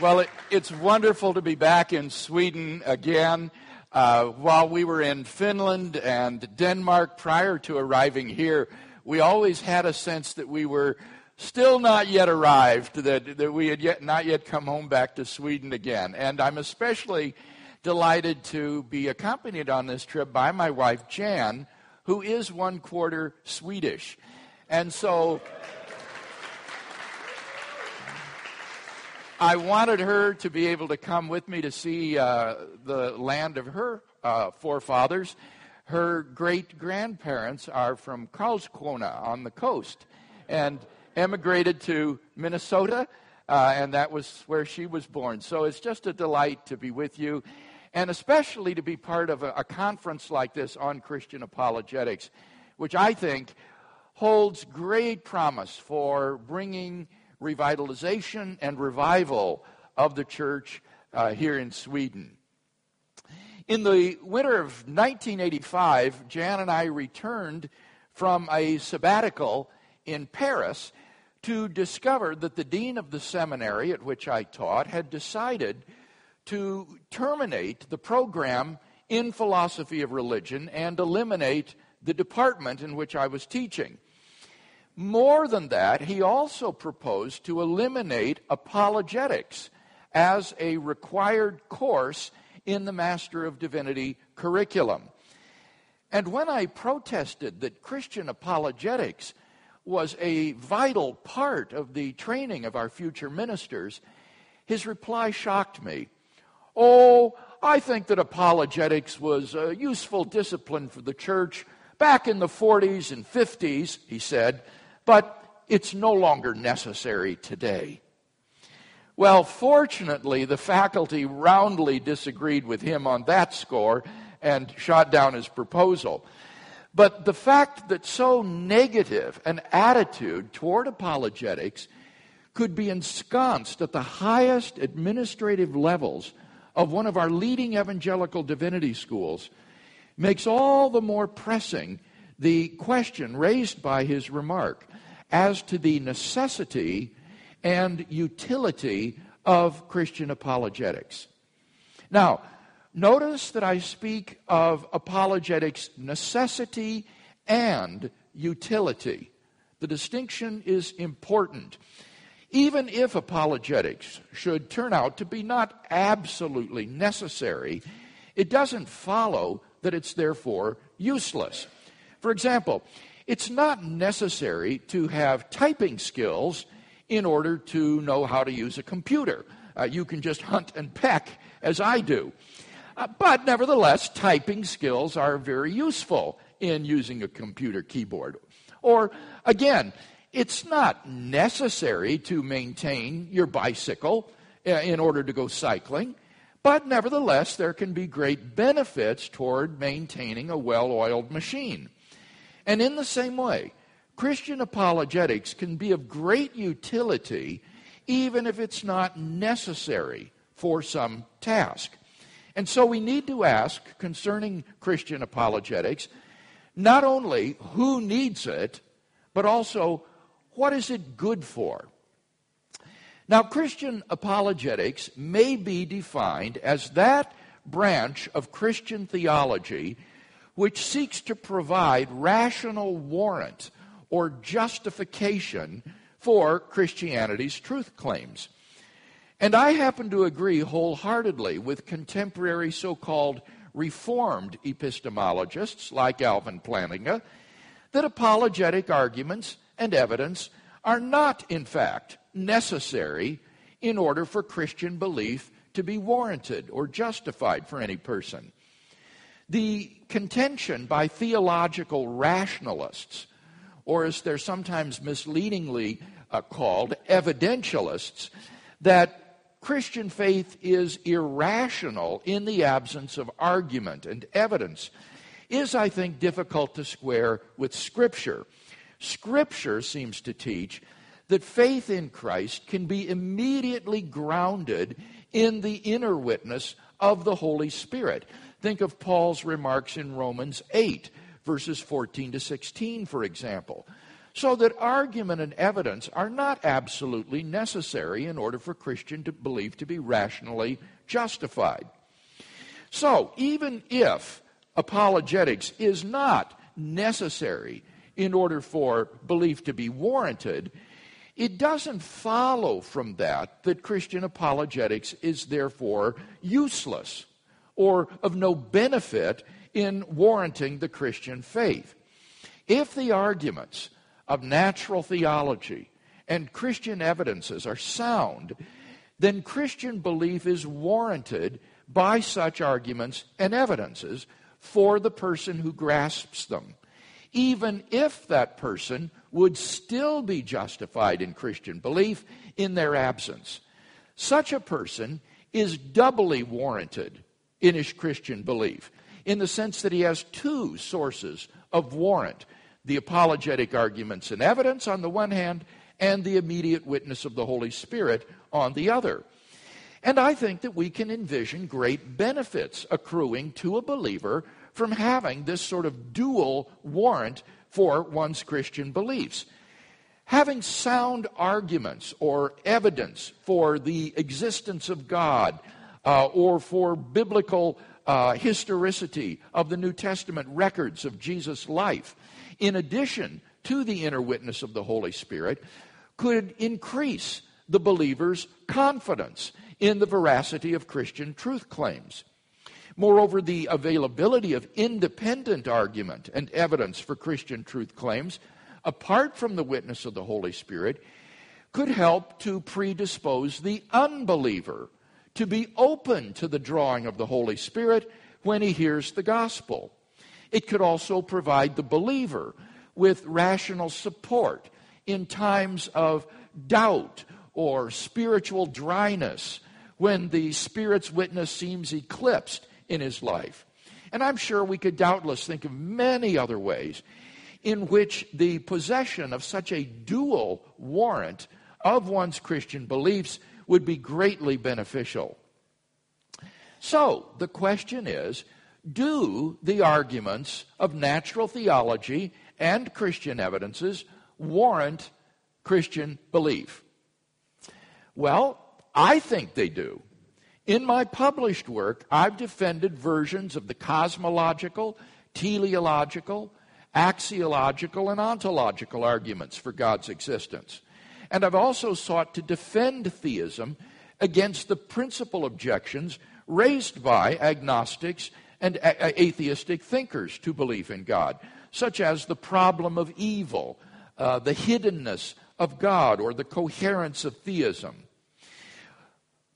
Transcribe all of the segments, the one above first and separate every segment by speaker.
Speaker 1: Well, it, it's wonderful to be back in Sweden again. Uh, while we were in Finland and Denmark prior to arriving here, we always had a sense that we were still not yet arrived, that, that we had yet, not yet come home back to Sweden again. And I'm especially delighted to be accompanied on this trip by my wife, Jan, who is one quarter Swedish. And so. I wanted her to be able to come with me to see uh, the land of her uh, forefathers. Her great grandparents are from Karlskrona on the coast and emigrated to Minnesota, uh, and that was where she was born. So it's just a delight to be with you, and especially to be part of a, a conference like this on Christian apologetics, which I think holds great promise for bringing revitalization and revival of the church uh, here in Sweden. In the winter of 1985, Jan and I returned from a sabbatical in Paris to discover that the dean of the seminary at which I taught had decided to terminate the program in philosophy of religion and eliminate the department in which I was teaching. More than that, he also proposed to eliminate apologetics as a required course in the Master of Divinity curriculum. And when I protested that Christian apologetics was a vital part of the training of our future ministers, his reply shocked me. Oh, I think that apologetics was a useful discipline for the church back in the 40s and 50s, he said but it's no longer necessary today. Well, fortunately, the faculty roundly disagreed with him on that score and shot down his proposal. But the fact that so negative an attitude toward apologetics could be ensconced at the highest administrative levels of one of our leading evangelical divinity schools makes all the more pressing the question raised by his remark as to the necessity and utility of Christian apologetics. Now, notice that I speak of apologetics necessity and utility. The distinction is important. Even if apologetics should turn out to be not absolutely necessary, it doesn't follow that it's therefore useless. For example, it's not necessary to have typing skills in order to know how to use a computer. Uh, you can just hunt and peck as I do. Uh, but nevertheless, typing skills are very useful in using a computer keyboard. Or again, it's not necessary to maintain your bicycle uh, in order to go cycling, but nevertheless, there can be great benefits toward maintaining a well oiled machine. And in the same way, Christian apologetics can be of great utility even if it's not necessary for some task. And so we need to ask concerning Christian apologetics not only who needs it, but also what is it good for? Now, Christian apologetics may be defined as that branch of Christian theology which seeks to provide rational warrant or justification for Christianity's truth claims. And I happen to agree wholeheartedly with contemporary so called Reformed epistemologists like Alvin Plantinga that apologetic arguments and evidence are not, in fact, necessary in order for Christian belief to be warranted or justified for any person. The contention by theological rationalists, or as they're sometimes misleadingly uh, called, evidentialists, that Christian faith is irrational in the absence of argument and evidence is, I think, difficult to square with Scripture. Scripture seems to teach that faith in Christ can be immediately grounded in the inner witness of the Holy Spirit. Think of Paul's remarks in Romans 8, verses 14 to 16, for example. So that argument and evidence are not absolutely necessary in order for Christian to believe to be rationally justified. So, even if apologetics is not necessary in order for belief to be warranted, it doesn't follow from that that Christian apologetics is therefore useless or of no benefit in warranting the Christian faith. If the arguments of natural theology and Christian evidences are sound, then Christian belief is warranted by such arguments and evidences for the person who grasps them, even if that person would still be justified in Christian belief in their absence. Such a person is doubly warranted in his Christian belief in the sense that he has two sources of warrant the apologetic arguments and evidence on the one hand, and the immediate witness of the Holy Spirit on the other. And I think that we can envision great benefits accruing to a believer from having this sort of dual warrant for one's Christian beliefs. Having sound arguments or evidence for the existence of God uh, or for biblical uh, historicity of the New Testament records of Jesus' life, in addition to the inner witness of the Holy Spirit, could increase the believer's confidence in the veracity of Christian truth claims. Moreover, the availability of independent argument and evidence for Christian truth claims, apart from the witness of the Holy Spirit, could help to predispose the unbeliever to be open to the drawing of the Holy Spirit when he hears the gospel. It could also provide the believer with rational support in times of doubt or spiritual dryness when the Spirit's witness seems eclipsed in his life. And I'm sure we could doubtless think of many other ways in which the possession of such a dual warrant of one's Christian beliefs would be greatly beneficial. So, the question is do the arguments of natural theology and Christian evidences warrant Christian belief? Well, I think they do. In my published work, I've defended versions of the cosmological, teleological, axiological, and ontological arguments for God's existence. And I've also sought to defend theism against the principal objections raised by agnostics and a- atheistic thinkers to belief in God, such as the problem of evil, uh, the hiddenness of God, or the coherence of theism.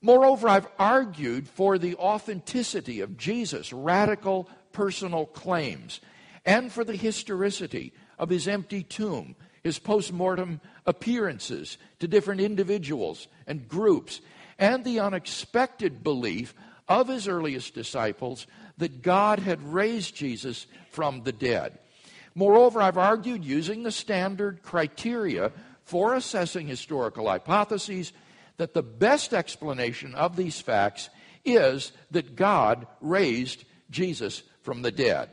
Speaker 1: Moreover, I've argued for the authenticity of Jesus' radical personal claims and for the historicity of his empty tomb, his post mortem appearances to different individuals and groups, and the unexpected belief of his earliest disciples that God had raised Jesus from the dead. Moreover, I've argued using the standard criteria for assessing historical hypotheses that the best explanation of these facts is that God raised Jesus from the dead.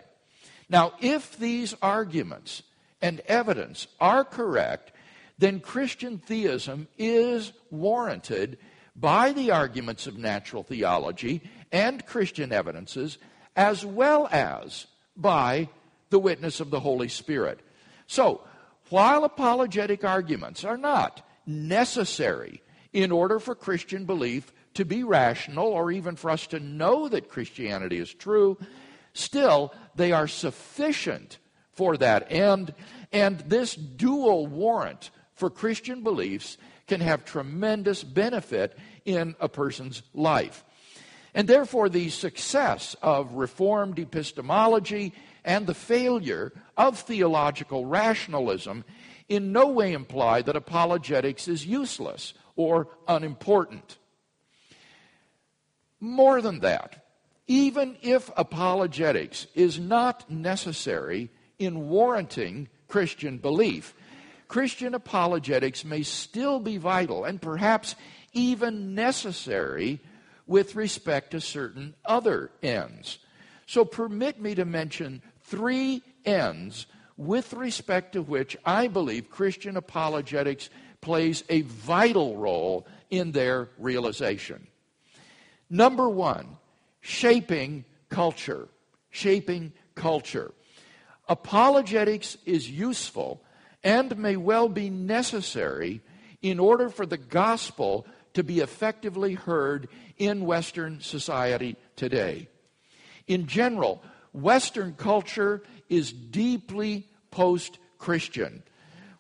Speaker 1: Now, if these arguments and evidence are correct, then Christian theism is warranted by the arguments of natural theology and Christian evidences, as well as by the witness of the Holy Spirit. So, while apologetic arguments are not necessary in order for Christian belief to be rational or even for us to know that Christianity is true, still they are sufficient for that end. And this dual warrant for Christian beliefs can have tremendous benefit in a person's life. And therefore, the success of Reformed epistemology and the failure of theological rationalism in no way imply that apologetics is useless or unimportant. More than that, even if apologetics is not necessary in warranting Christian belief, Christian apologetics may still be vital and perhaps even necessary with respect to certain other ends. So permit me to mention three ends with respect to which I believe Christian apologetics plays a vital role in their realization. Number one, shaping culture. Shaping culture. Apologetics is useful and may well be necessary in order for the gospel to be effectively heard in Western society today. In general, Western culture is deeply post Christian.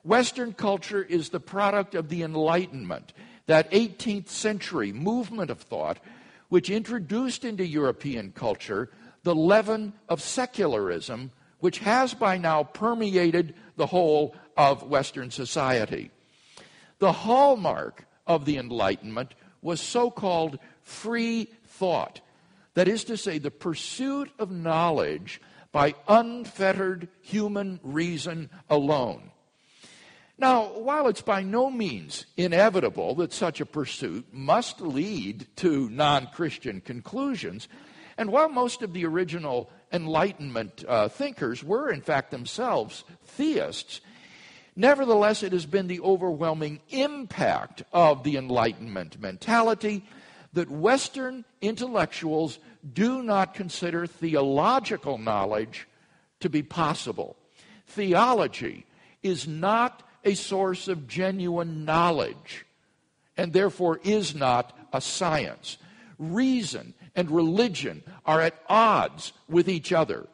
Speaker 1: Western culture is the product of the Enlightenment, that 18th century movement of thought which introduced into European culture the leaven of secularism, which has by now permeated the whole of Western society. The hallmark of the Enlightenment was so called free thought. That is to say, the pursuit of knowledge by unfettered human reason alone. Now, while it's by no means inevitable that such a pursuit must lead to non Christian conclusions, and while most of the original Enlightenment uh, thinkers were, in fact, themselves theists, nevertheless, it has been the overwhelming impact of the Enlightenment mentality that Western intellectuals do not consider theological knowledge to be possible. Theology is not a source of genuine knowledge and therefore is not a science. Reason and religion are at odds with each other.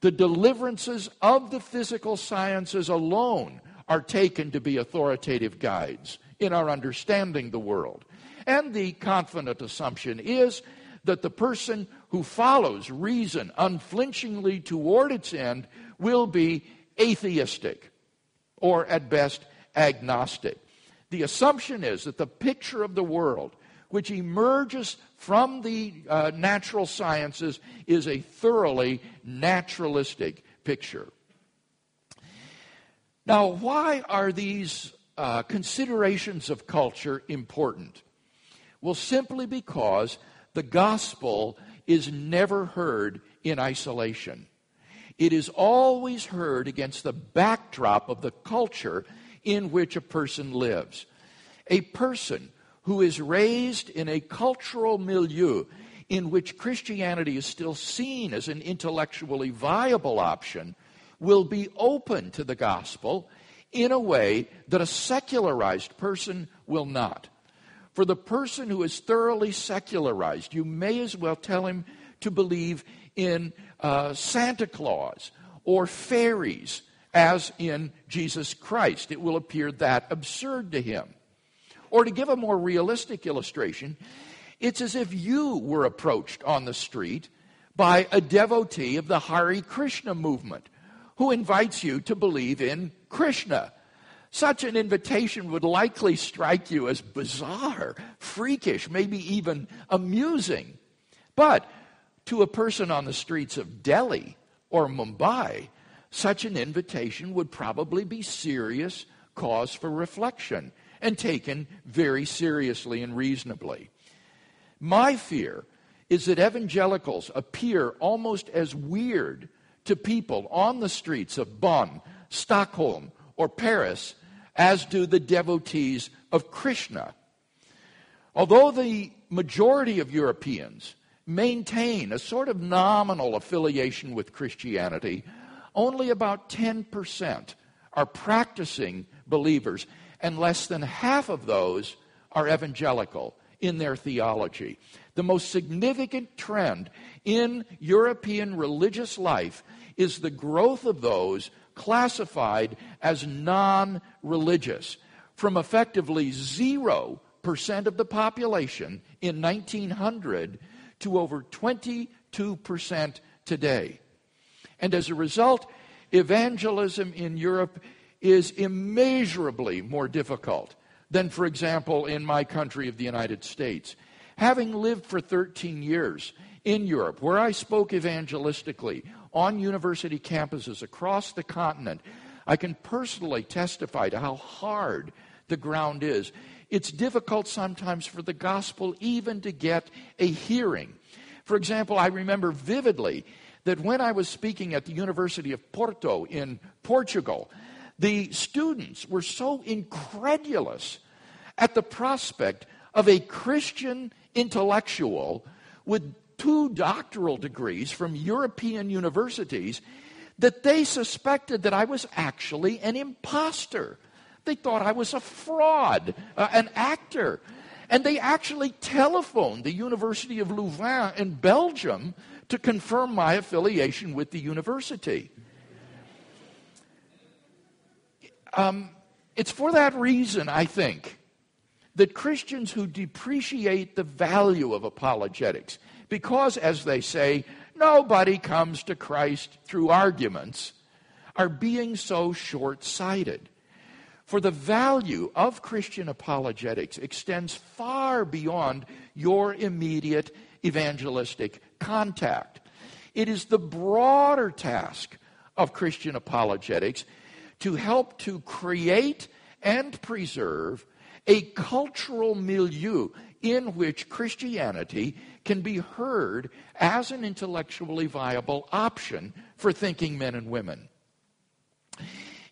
Speaker 1: The deliverances of the physical sciences alone are taken to be authoritative guides in our understanding the world. And the confident assumption is that the person who follows reason unflinchingly toward its end will be atheistic or at best agnostic. The assumption is that the picture of the world which emerges from the uh, natural sciences is a thoroughly naturalistic picture. Now, why are these uh, considerations of culture important? Well, simply because the gospel is never heard in isolation. It is always heard against the backdrop of the culture in which a person lives. A person who is raised in a cultural milieu in which Christianity is still seen as an intellectually viable option will be open to the gospel in a way that a secularized person will not. For the person who is thoroughly secularized, you may as well tell him to believe in uh, Santa Claus or fairies as in Jesus Christ. It will appear that absurd to him. Or to give a more realistic illustration, it's as if you were approached on the street by a devotee of the Hare Krishna movement who invites you to believe in Krishna such an invitation would likely strike you as bizarre, freakish, maybe even amusing. But to a person on the streets of Delhi or Mumbai, such an invitation would probably be serious cause for reflection and taken very seriously and reasonably. My fear is that evangelicals appear almost as weird to people on the streets of Bonn, Stockholm, or Paris as do the devotees of Krishna. Although the majority of Europeans maintain a sort of nominal affiliation with Christianity, only about 10% are practicing believers, and less than half of those are evangelical in their theology. The most significant trend in European religious life is the growth of those classified as non religious from effectively 0% of the population in 1900 to over 22% today. And as a result, evangelism in Europe is immeasurably more difficult than, for example, in my country of the United States. Having lived for 13 years in Europe, where I spoke evangelistically on university campuses across the continent, I can personally testify to how hard the ground is. It's difficult sometimes for the gospel even to get a hearing. For example, I remember vividly that when I was speaking at the University of Porto in Portugal, the students were so incredulous at the prospect of a Christian intellectual with two doctoral degrees from European universities that they suspected that I was actually an impostor. They thought I was a fraud, uh, an actor. And they actually telephoned the University of Louvain in Belgium to confirm my affiliation with the university. Um, it's for that reason, I think, that Christians who depreciate the value of apologetics, because, as they say, nobody comes to Christ through arguments, are being so short sighted. For the value of Christian apologetics extends far beyond your immediate evangelistic contact. It is the broader task of Christian apologetics to help to create and preserve a cultural milieu in which Christianity can be heard as an intellectually viable option for thinking men and women.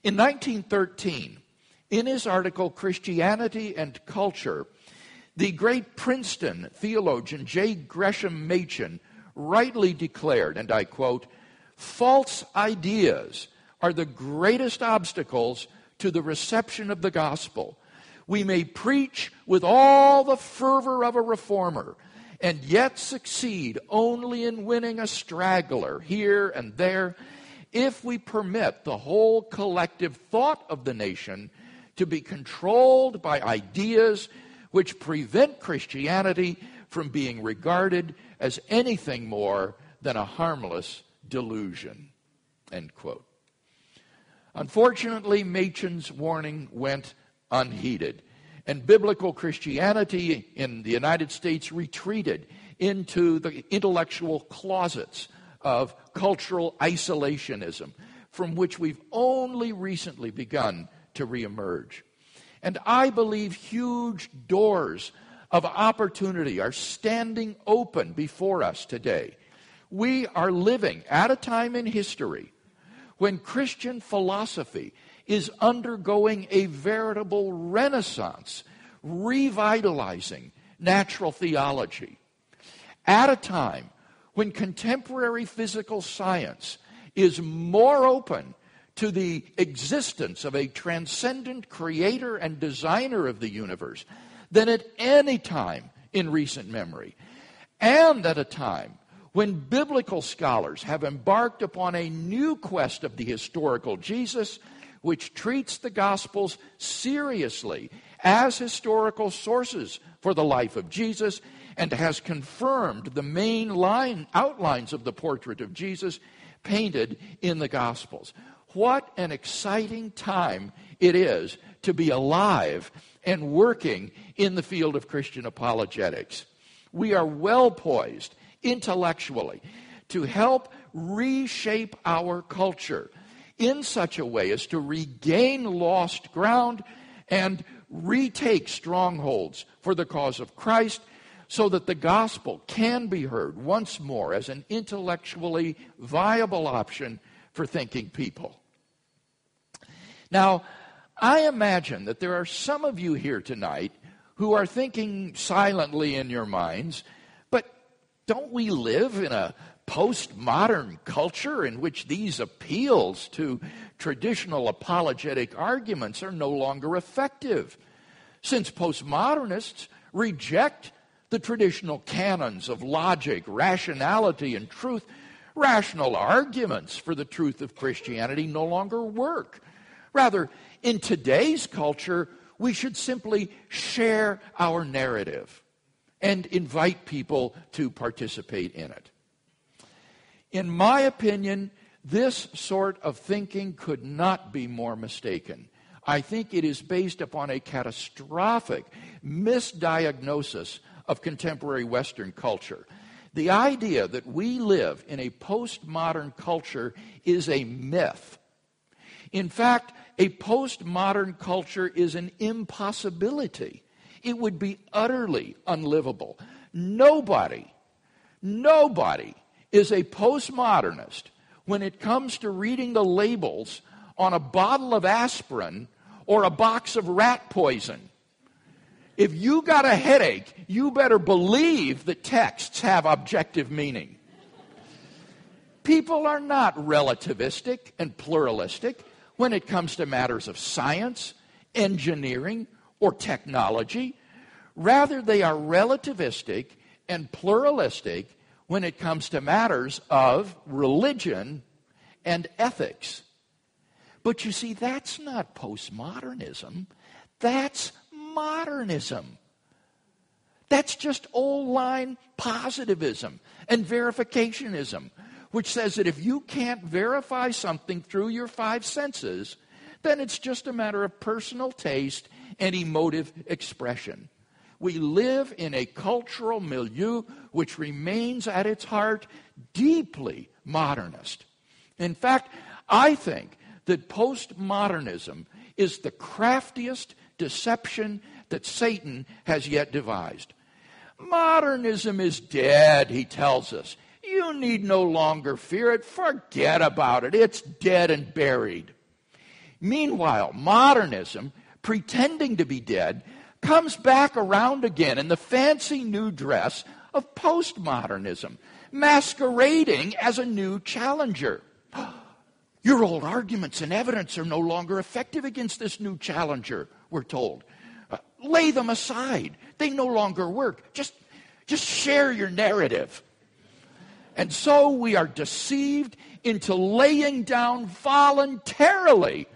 Speaker 1: In 1913, in his article Christianity and Culture, the great Princeton theologian J. Gresham Machen rightly declared, and I quote, false ideas are the greatest obstacles to the reception of the gospel. We may preach with all the fervor of a reformer and yet succeed only in winning a straggler here and there if we permit the whole collective thought of the nation to be controlled by ideas which prevent Christianity from being regarded as anything more than a harmless delusion. End quote. Unfortunately, Machen's warning went unheeded, and biblical Christianity in the United States retreated into the intellectual closets of cultural isolationism, from which we've only recently begun to reemerge. And I believe huge doors of opportunity are standing open before us today. We are living at a time in history when Christian philosophy is undergoing a veritable renaissance, revitalizing natural theology. At a time when contemporary physical science is more open to the existence of a transcendent creator and designer of the universe than at any time in recent memory. And at a time when biblical scholars have embarked upon a new quest of the historical Jesus, which treats the Gospels seriously as historical sources for the life of Jesus and has confirmed the main line outlines of the portrait of Jesus painted in the Gospels. What an exciting time it is to be alive and working in the field of Christian apologetics. We are well poised intellectually to help reshape our culture in such a way as to regain lost ground and retake strongholds for the cause of Christ so that the gospel can be heard once more as an intellectually viable option for thinking people. Now, I imagine that there are some of you here tonight who are thinking silently in your minds, don't we live in a postmodern culture in which these appeals to traditional apologetic arguments are no longer effective? Since postmodernists reject the traditional canons of logic, rationality, and truth, rational arguments for the truth of Christianity no longer work. Rather, in today's culture, we should simply share our narrative and invite people to participate in it. In my opinion, this sort of thinking could not be more mistaken. I think it is based upon a catastrophic misdiagnosis of contemporary Western culture. The idea that we live in a postmodern culture is a myth. In fact, a postmodern culture is an impossibility. It would be utterly unlivable. Nobody, nobody is a postmodernist when it comes to reading the labels on a bottle of aspirin or a box of rat poison. If you got a headache, you better believe that texts have objective meaning. People are not relativistic and pluralistic when it comes to matters of science, engineering, or technology. Rather, they are relativistic and pluralistic when it comes to matters of religion and ethics. But you see, that's not postmodernism, that's modernism. That's just old line positivism and verificationism, which says that if you can't verify something through your five senses, then it's just a matter of personal taste and emotive expression. We live in a cultural milieu which remains at its heart deeply modernist. In fact, I think that postmodernism is the craftiest deception that Satan has yet devised. Modernism is dead, he tells us. You need no longer fear it. Forget about it. It's dead and buried. Meanwhile, modernism, pretending to be dead, comes back around again in the fancy new dress of postmodernism, masquerading as a new challenger. Your old arguments and evidence are no longer effective against this new challenger, we're told. Uh, lay them aside. They no longer work. Just, just share your narrative. And so we are deceived into laying down voluntarily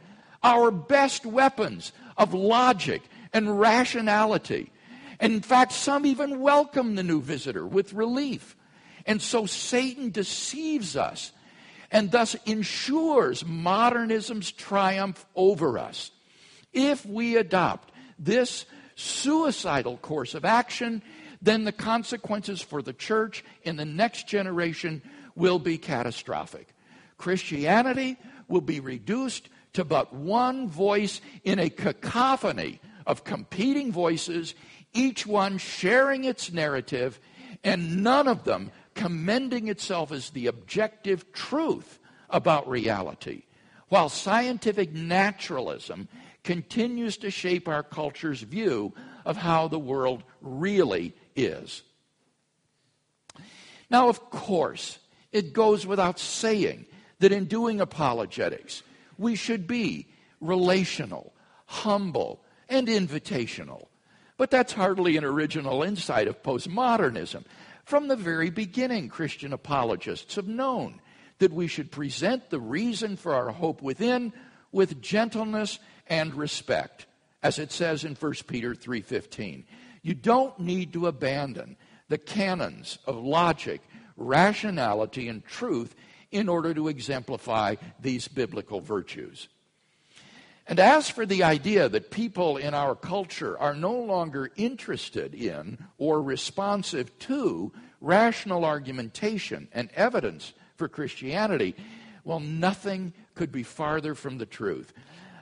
Speaker 1: our best weapons of logic and rationality. And in fact, some even welcome the new visitor with relief. And so Satan deceives us and thus ensures modernism's triumph over us. If we adopt this suicidal course of action, then the consequences for the church in the next generation will be catastrophic. Christianity will be reduced to but one voice in a cacophony of competing voices, each one sharing its narrative, and none of them commending itself as the objective truth about reality. While scientific naturalism continues to shape our culture's view of how the world really is. Now, of course, it goes without saying that in doing apologetics, we should be relational, humble, and invitational. But that's hardly an original insight of postmodernism. From the very beginning, Christian apologists have known that we should present the reason for our hope within with gentleness and respect, as it says in 1 Peter 3:15. You don't need to abandon the canons of logic, rationality, and truth in order to exemplify these biblical virtues. And as for the idea that people in our culture are no longer interested in or responsive to rational argumentation and evidence for Christianity, well, nothing could be farther from the truth.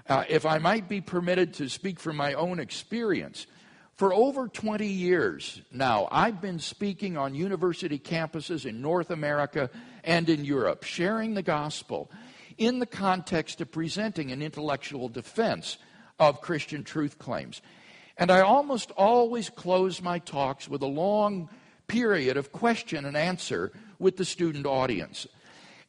Speaker 1: Uh, if I might be permitted to speak from my own experience, for over 20 years now, I've been speaking on university campuses in North America and in Europe, sharing the gospel in the context of presenting an intellectual defense of Christian truth claims. And I almost always close my talks with a long period of question and answer with the student audience.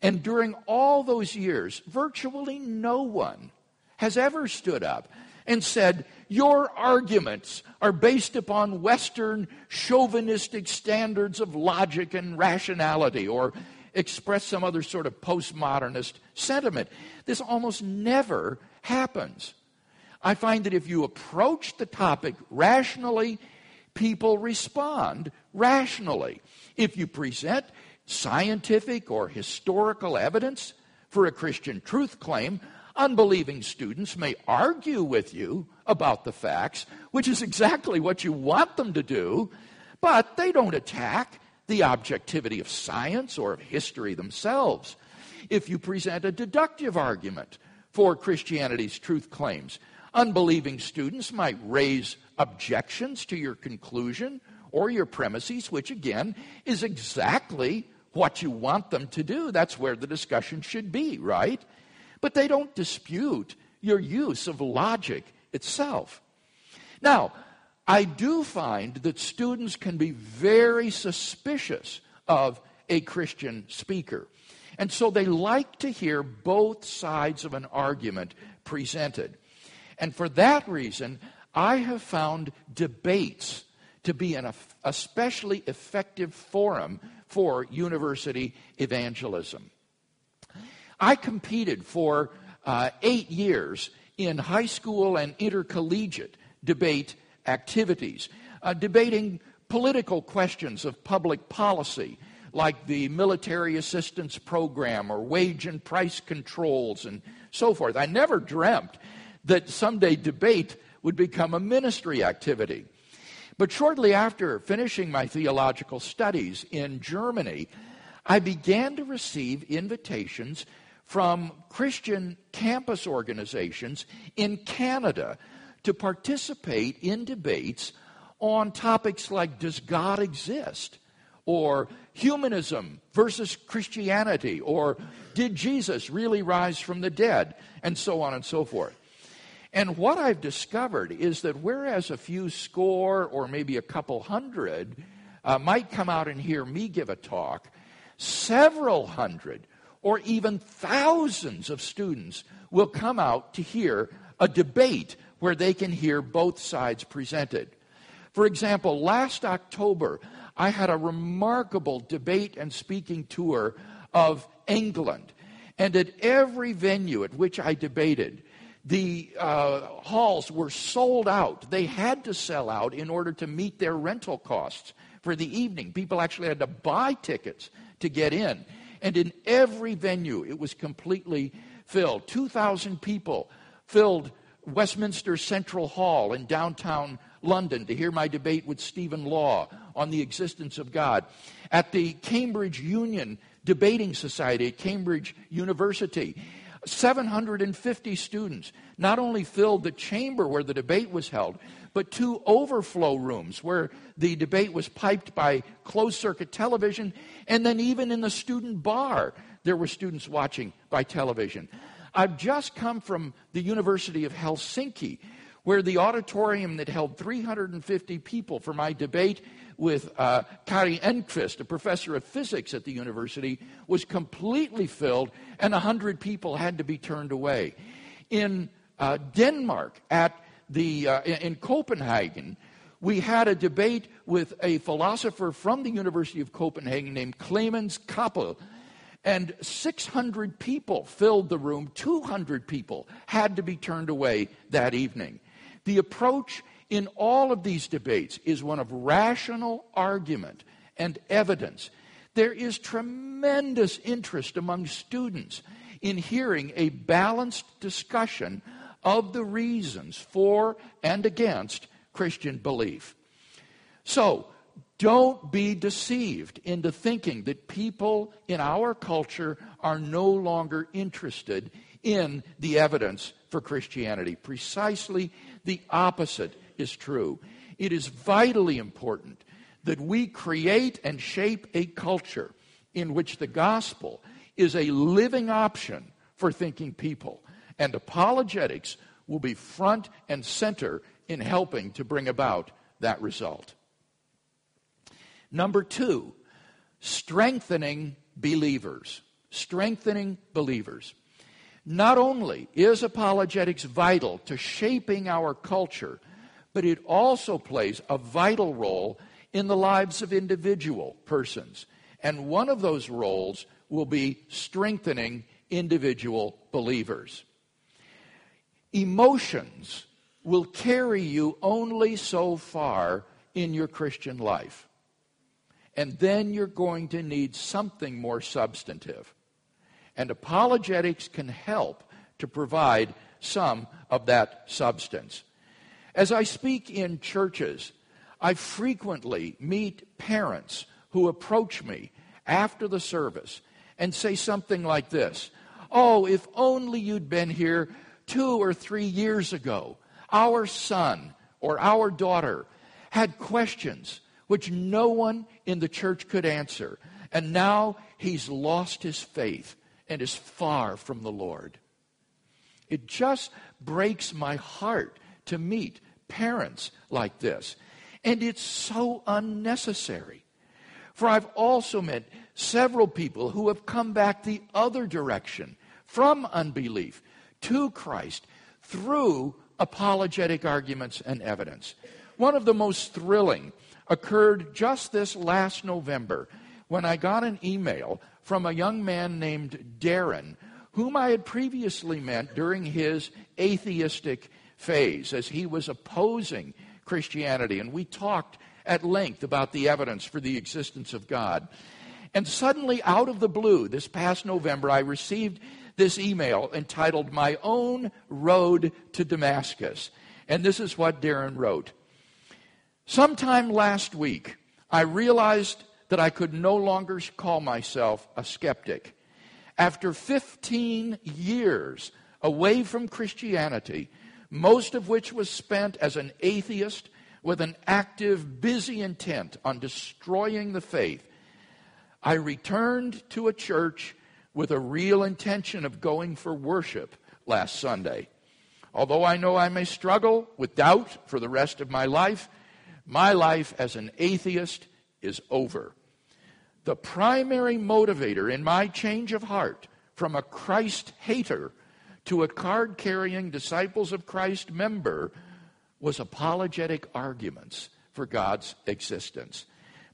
Speaker 1: And during all those years, virtually no one has ever stood up and said, Your arguments are based upon Western chauvinistic standards of logic and rationality, or express some other sort of postmodernist sentiment. This almost never happens. I find that if you approach the topic rationally, people respond rationally. If you present scientific or historical evidence for a Christian truth claim, unbelieving students may argue with you about the facts, which is exactly what you want them to do, but they don't attack the objectivity of science or of history themselves. If you present a deductive argument for Christianity's truth claims, unbelieving students might raise objections to your conclusion or your premises, which again is exactly what you want them to do. That's where the discussion should be, right? But they don't dispute your use of logic itself. Now, I do find that students can be very suspicious of a Christian speaker. And so they like to hear both sides of an argument presented. And for that reason, I have found debates to be an especially effective forum for university evangelism. I competed for uh, eight years in high school and intercollegiate debate activities, uh, debating political questions of public policy, like the military assistance program or wage and price controls and so forth. I never dreamt that someday debate would become a ministry activity. But shortly after finishing my theological studies in Germany, I began to receive invitations from Christian campus organizations in Canada to participate in debates on topics like Does God exist? or humanism versus Christianity, or did Jesus really rise from the dead, and so on and so forth. And what I've discovered is that whereas a few score or maybe a couple hundred uh, might come out and hear me give a talk, several hundred or even thousands of students will come out to hear a debate where they can hear both sides presented. For example, last October, I had a remarkable debate and speaking tour of England. And at every venue at which I debated, the uh, halls were sold out. They had to sell out in order to meet their rental costs for the evening. People actually had to buy tickets to get in. And in every venue, it was completely filled. 2,000 people filled Westminster Central Hall in downtown London to hear my debate with Stephen Law on the existence of God. At the Cambridge Union Debating Society at Cambridge University, 750 students not only filled the chamber where the debate was held, but two overflow rooms where the debate was piped by closed circuit television, and then even in the student bar, there were students watching by television. I've just come from the University of Helsinki, where the auditorium that held 350 people for my debate with uh, Kari Enqvist, a professor of physics at the university, was completely filled, and 100 people had to be turned away. In uh, Denmark, at the, uh, in Copenhagen, we had a debate with a philosopher from the University of Copenhagen named Clemens Kappel, and 600 people filled the room. 200 people had to be turned away that evening. The approach in all of these debates is one of rational argument and evidence. There is tremendous interest among students in hearing a balanced discussion of the reasons for and against Christian belief. So, don't be deceived into thinking that people in our culture are no longer interested in the evidence for Christianity. Precisely the opposite is true. It is vitally important that we create and shape a culture in which the gospel is a living option for thinking people. And apologetics will be front and center in helping to bring about that result. Number two, strengthening believers. Strengthening believers. Not only is apologetics vital to shaping our culture, but it also plays a vital role in the lives of individual persons. And one of those roles will be strengthening individual believers. Emotions will carry you only so far in your Christian life. And then you're going to need something more substantive. And apologetics can help to provide some of that substance. As I speak in churches, I frequently meet parents who approach me after the service and say something like this Oh, if only you'd been here two or three years ago. Our son or our daughter had questions which no one in the church could answer. And now he's lost his faith and is far from the Lord. It just breaks my heart to meet parents like this. And it's so unnecessary. For I've also met several people who have come back the other direction from unbelief to Christ through apologetic arguments and evidence. One of the most thrilling occurred just this last November when I got an email from a young man named Darren, whom I had previously met during his atheistic phase as he was opposing Christianity. And we talked at length about the evidence for the existence of God. And suddenly, out of the blue, this past November, I received this email entitled My Own Road to Damascus. And this is what Darren wrote Sometime last week, I realized that I could no longer call myself a skeptic. After 15 years away from Christianity, most of which was spent as an atheist with an active, busy intent on destroying the faith, I returned to a church with a real intention of going for worship last Sunday. Although I know I may struggle with doubt for the rest of my life, my life as an atheist is over. The primary motivator in my change of heart from a Christ hater to a card carrying Disciples of Christ member was apologetic arguments for God's existence.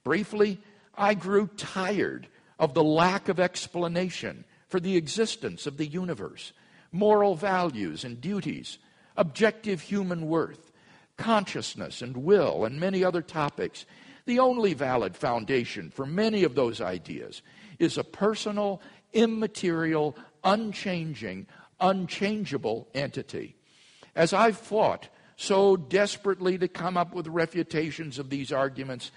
Speaker 1: Briefly, I grew tired of the lack of explanation for the existence of the universe, moral values and duties, objective human worth, consciousness and will, and many other topics. The only valid foundation for many of those ideas is a personal, immaterial, unchanging, unchangeable entity. As I've fought so desperately to come up with refutations of these arguments,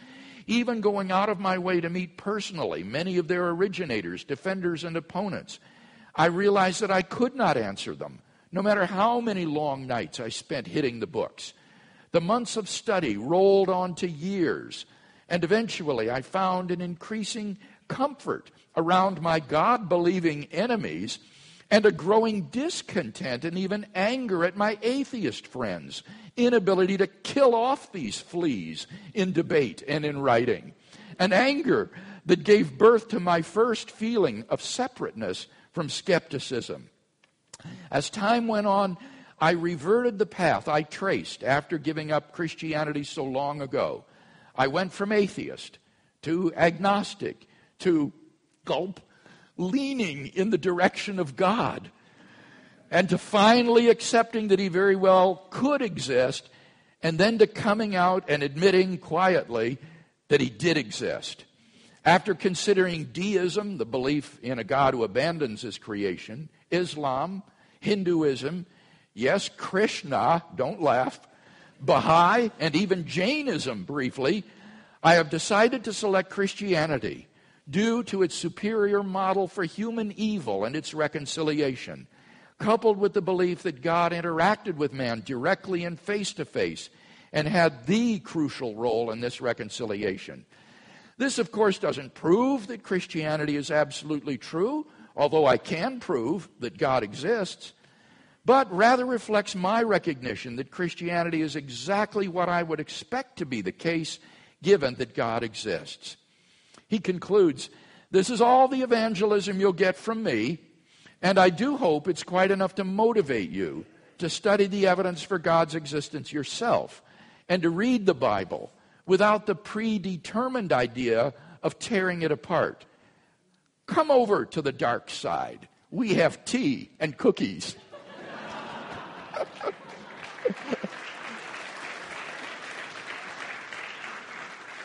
Speaker 1: even going out of my way to meet personally many of their originators, defenders, and opponents, I realized that I could not answer them, no matter how many long nights I spent hitting the books. The months of study rolled on to years, and eventually I found an increasing comfort around my God believing enemies and a growing discontent and even anger at my atheist friends' inability to kill off these fleas in debate and in writing. An anger that gave birth to my first feeling of separateness from skepticism. As time went on, I reverted the path I traced after giving up Christianity so long ago. I went from atheist to agnostic to gulp leaning in the direction of God and to finally accepting that he very well could exist and then to coming out and admitting quietly that he did exist. After considering deism, the belief in a God who abandons his creation, Islam, Hinduism, yes, Krishna, don't laugh, Baha'i, and even Jainism briefly, I have decided to select Christianity due to its superior model for human evil and its reconciliation, coupled with the belief that God interacted with man directly and face to face and had the crucial role in this reconciliation. This, of course, doesn't prove that Christianity is absolutely true, although I can prove that God exists, but rather reflects my recognition that Christianity is exactly what I would expect to be the case given that God exists. He concludes, This is all the evangelism you'll get from me, and I do hope it's quite enough to motivate you to study the evidence for God's existence yourself and to read the Bible without the predetermined idea of tearing it apart. Come over to the dark side. We have tea and cookies.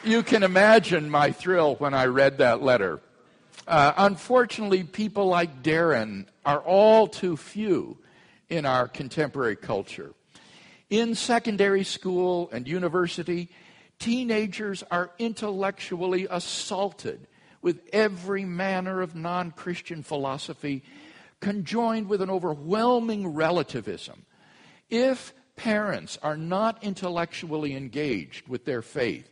Speaker 1: You can imagine my thrill when I read that letter. Uh, unfortunately, people like Darren are all too few in our contemporary culture. In secondary school and university, teenagers are intellectually assaulted with every manner of non Christian philosophy, conjoined with an overwhelming relativism. If parents are not intellectually engaged with their faith,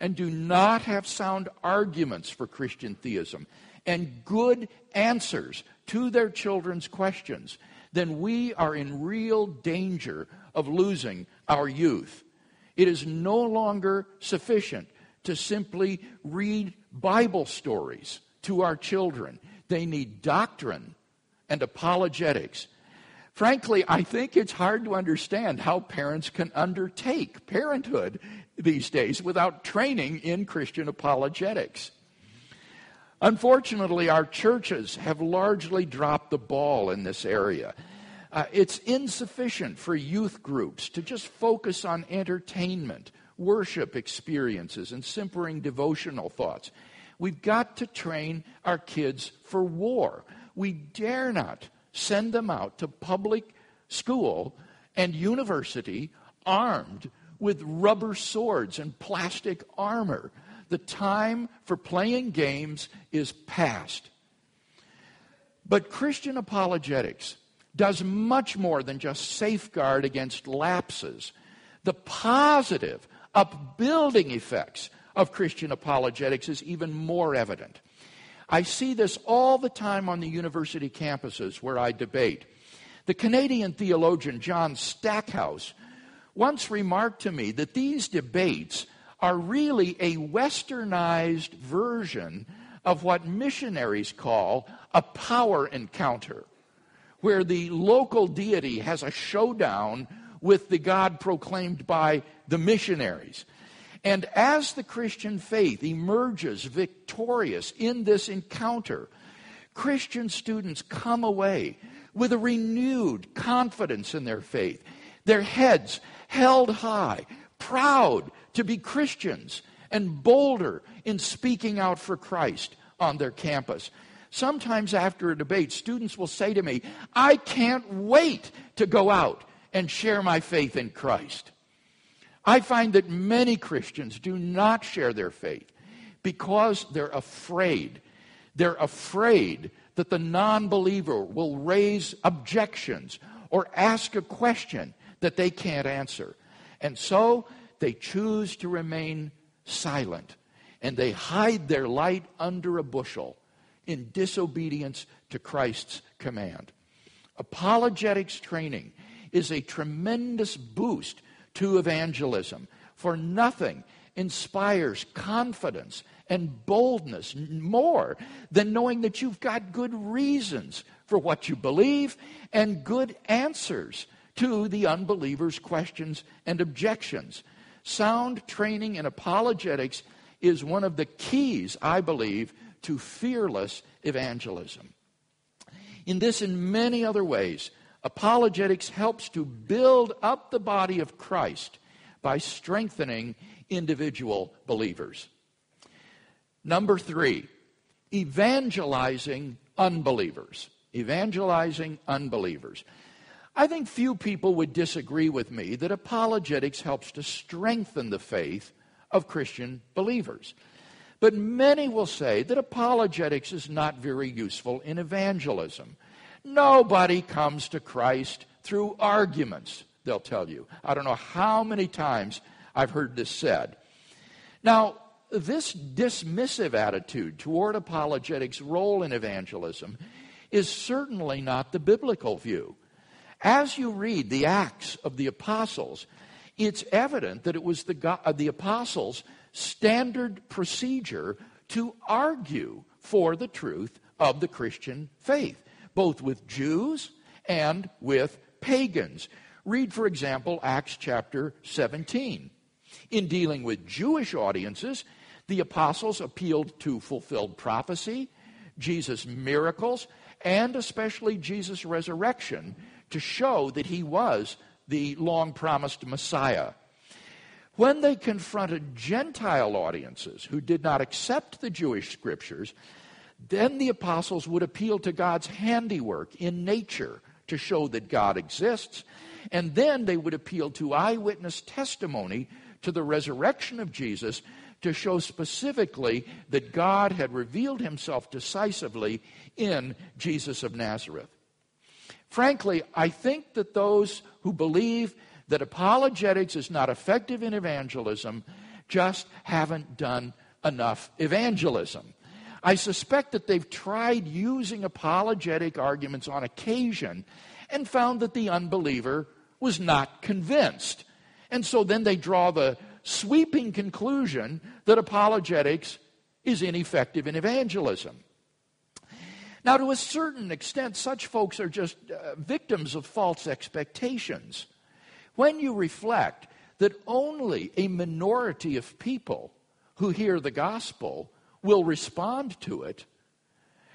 Speaker 1: and do not have sound arguments for Christian theism and good answers to their children's questions, then we are in real danger of losing our youth. It is no longer sufficient to simply read Bible stories to our children. They need doctrine and apologetics. Frankly, I think it's hard to understand how parents can undertake parenthood these days without training in Christian apologetics. Unfortunately, our churches have largely dropped the ball in this area. Uh, it's insufficient for youth groups to just focus on entertainment, worship experiences, and simpering devotional thoughts. We've got to train our kids for war. We dare not send them out to public school and university armed with rubber swords and plastic armor. The time for playing games is past. But Christian apologetics does much more than just safeguard against lapses. The positive, upbuilding effects of Christian apologetics is even more evident. I see this all the time on the university campuses where I debate. The Canadian theologian John Stackhouse once remarked to me that these debates are really a westernized version of what missionaries call a power encounter, where the local deity has a showdown with the God proclaimed by the missionaries. And as the Christian faith emerges victorious in this encounter, Christian students come away with a renewed confidence in their faith, their heads held high, proud to be Christians, and bolder in speaking out for Christ on their campus. Sometimes after a debate, students will say to me, I can't wait to go out and share my faith in Christ. I find that many Christians do not share their faith because they're afraid. They're afraid that the non believer will raise objections or ask a question that they can't answer. And so they choose to remain silent and they hide their light under a bushel in disobedience to Christ's command. Apologetics training is a tremendous boost to evangelism. For nothing inspires confidence and boldness more than knowing that you've got good reasons for what you believe and good answers to the unbeliever's questions and objections. Sound training in apologetics is one of the keys, I believe, to fearless evangelism. In this and many other ways, Apologetics helps to build up the body of Christ by strengthening individual believers. Number three, evangelizing unbelievers. Evangelizing unbelievers. I think few people would disagree with me that apologetics helps to strengthen the faith of Christian believers. But many will say that apologetics is not very useful in evangelism. Nobody comes to Christ through arguments, they'll tell you. I don't know how many times I've heard this said. Now, this dismissive attitude toward apologetics' role in evangelism is certainly not the biblical view. As you read the Acts of the Apostles, it's evident that it was the, uh, the apostles' standard procedure to argue for the truth of the Christian faith both with Jews and with pagans. Read, for example, Acts chapter 17. In dealing with Jewish audiences, the apostles appealed to fulfilled prophecy, Jesus' miracles, and especially Jesus' resurrection to show that he was the long promised Messiah. When they confronted Gentile audiences who did not accept the Jewish scriptures, then the apostles would appeal to God's handiwork in nature to show that God exists. And then they would appeal to eyewitness testimony to the resurrection of Jesus to show specifically that God had revealed himself decisively in Jesus of Nazareth. Frankly, I think that those who believe that apologetics is not effective in evangelism just haven't done enough evangelism. I suspect that they've tried using apologetic arguments on occasion and found that the unbeliever was not convinced. And so then they draw the sweeping conclusion that apologetics is ineffective in evangelism. Now, to a certain extent, such folks are just uh, victims of false expectations. When you reflect that only a minority of people who hear the gospel will respond to it,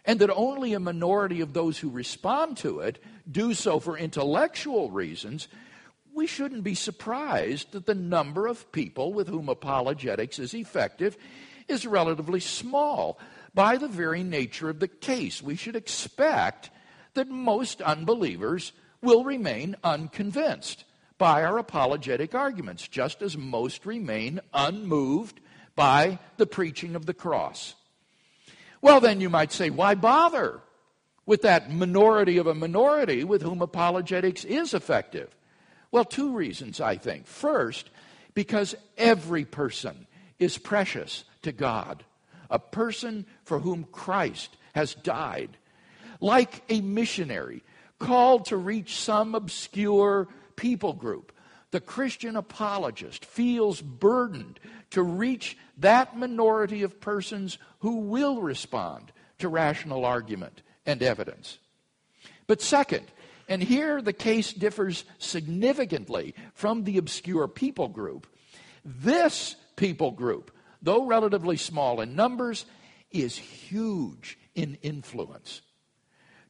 Speaker 1: and that only a minority of those who respond to it do so for intellectual reasons, we shouldn't be surprised that the number of people with whom apologetics is effective is relatively small. By the very nature of the case, we should expect that most unbelievers will remain unconvinced by our apologetic arguments, just as most remain unmoved by the preaching of the cross. Well, then you might say, why bother with that minority of a minority with whom apologetics is effective? Well, two reasons, I think. First, because every person is precious to God, a person for whom Christ has died. Like a missionary called to reach some obscure people group, the Christian apologist feels burdened to reach that minority of persons who will respond to rational argument and evidence. But second, and here the case differs significantly from the obscure people group, this people group, though relatively small in numbers, is huge in influence.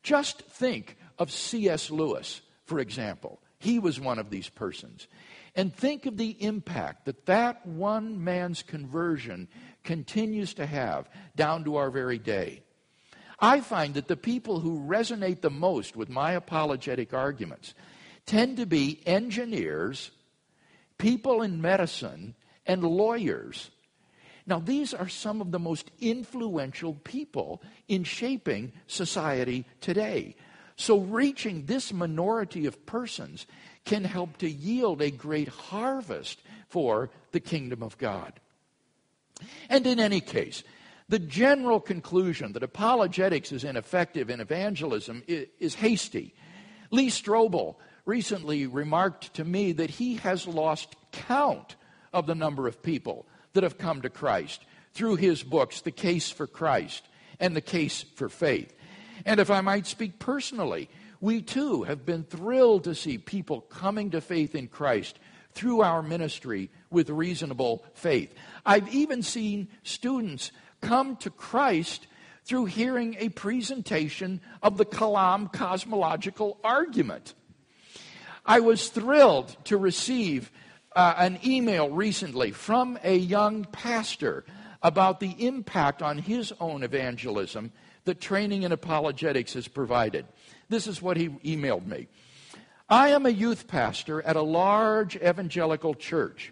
Speaker 1: Just think of C.S. Lewis, for example. He was one of these persons. And think of the impact that that one man's conversion continues to have down to our very day. I find that the people who resonate the most with my apologetic arguments tend to be engineers, people in medicine, and lawyers. Now, these are some of the most influential people in shaping society today. So, reaching this minority of persons can help to yield a great harvest for the kingdom of God. And in any case, the general conclusion that apologetics is ineffective in evangelism is hasty. Lee Strobel recently remarked to me that he has lost count of the number of people that have come to Christ through his books, The Case for Christ and The Case for Faith. And if I might speak personally, we too have been thrilled to see people coming to faith in Christ through our ministry with reasonable faith. I've even seen students come to Christ through hearing a presentation of the Kalam cosmological argument. I was thrilled to receive uh, an email recently from a young pastor about the impact on his own evangelism that training in apologetics is provided. This is what he emailed me. I am a youth pastor at a large evangelical church.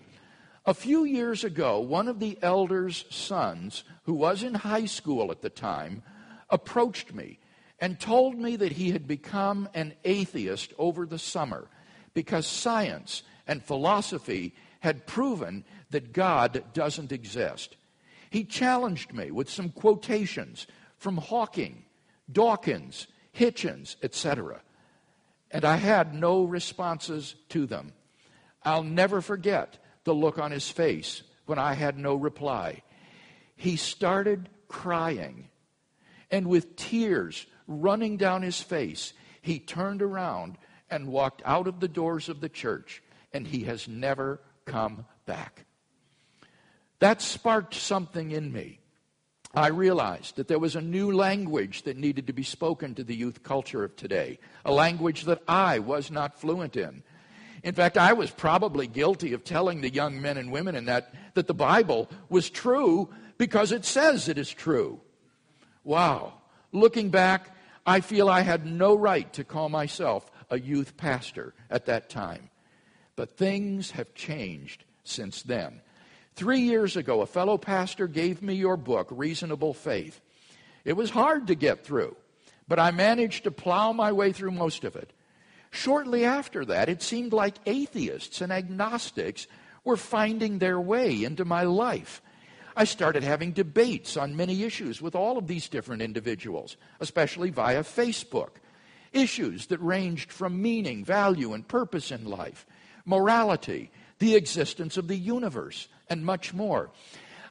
Speaker 1: A few years ago, one of the elders' sons, who was in high school at the time, approached me and told me that he had become an atheist over the summer because science and philosophy had proven that God doesn't exist. He challenged me with some quotations from Hawking, Dawkins, Hitchens, etc. And I had no responses to them. I'll never forget the look on his face when I had no reply. He started crying, and with tears running down his face, he turned around and walked out of the doors of the church, and he has never come back. That sparked something in me. I realized that there was a new language that needed to be spoken to the youth culture of today, a language that I was not fluent in. In fact, I was probably guilty of telling the young men and women in that that the Bible was true because it says it is true. Wow. Looking back, I feel I had no right to call myself a youth pastor at that time. But things have changed since then. Three years ago, a fellow pastor gave me your book, Reasonable Faith. It was hard to get through, but I managed to plow my way through most of it. Shortly after that, it seemed like atheists and agnostics were finding their way into my life. I started having debates on many issues with all of these different individuals, especially via Facebook. Issues that ranged from meaning, value, and purpose in life, morality, the existence of the universe, and much more.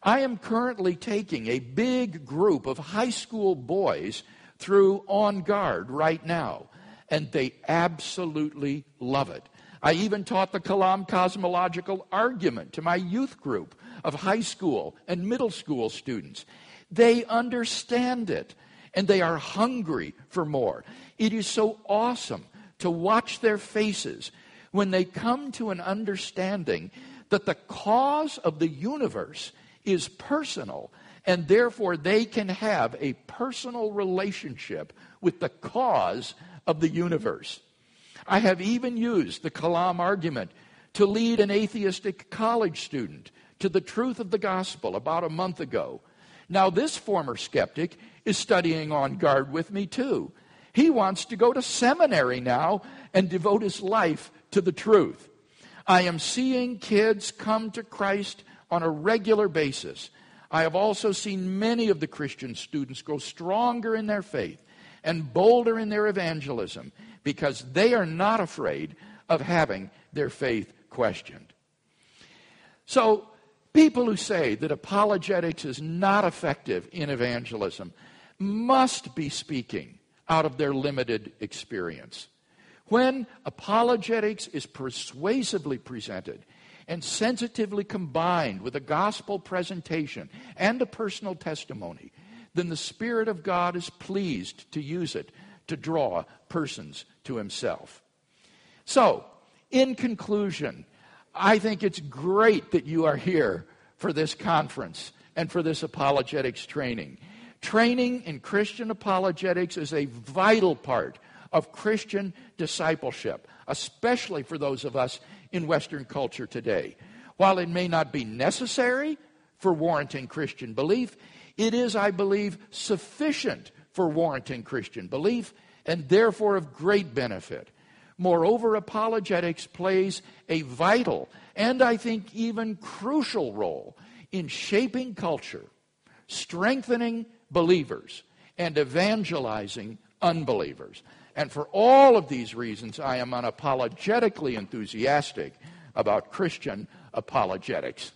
Speaker 1: I am currently taking a big group of high school boys through On Guard right now, and they absolutely love it. I even taught the Kalam cosmological argument to my youth group of high school and middle school students. They understand it and they are hungry for more. It is so awesome to watch their faces when they come to an understanding that the cause of the universe is personal and therefore they can have a personal relationship with the cause of the universe. I have even used the Kalam argument to lead an atheistic college student to the truth of the gospel about a month ago. Now, this former skeptic is studying on guard with me too. He wants to go to seminary now and devote his life to the truth. I am seeing kids come to Christ on a regular basis. I have also seen many of the Christian students grow stronger in their faith and bolder in their evangelism because they are not afraid of having their faith questioned. So, People who say that apologetics is not effective in evangelism must be speaking out of their limited experience. When apologetics is persuasively presented and sensitively combined with a gospel presentation and a personal testimony, then the Spirit of God is pleased to use it to draw persons to Himself. So, in conclusion, I think it's great that you are here for this conference and for this apologetics training. Training in Christian apologetics is a vital part of Christian discipleship, especially for those of us in Western culture today. While it may not be necessary for warranting Christian belief, it is, I believe, sufficient for warranting Christian belief and therefore of great benefit. Moreover, apologetics plays a vital and I think even crucial role in shaping culture, strengthening believers, and evangelizing unbelievers. And for all of these reasons, I am unapologetically enthusiastic about Christian apologetics.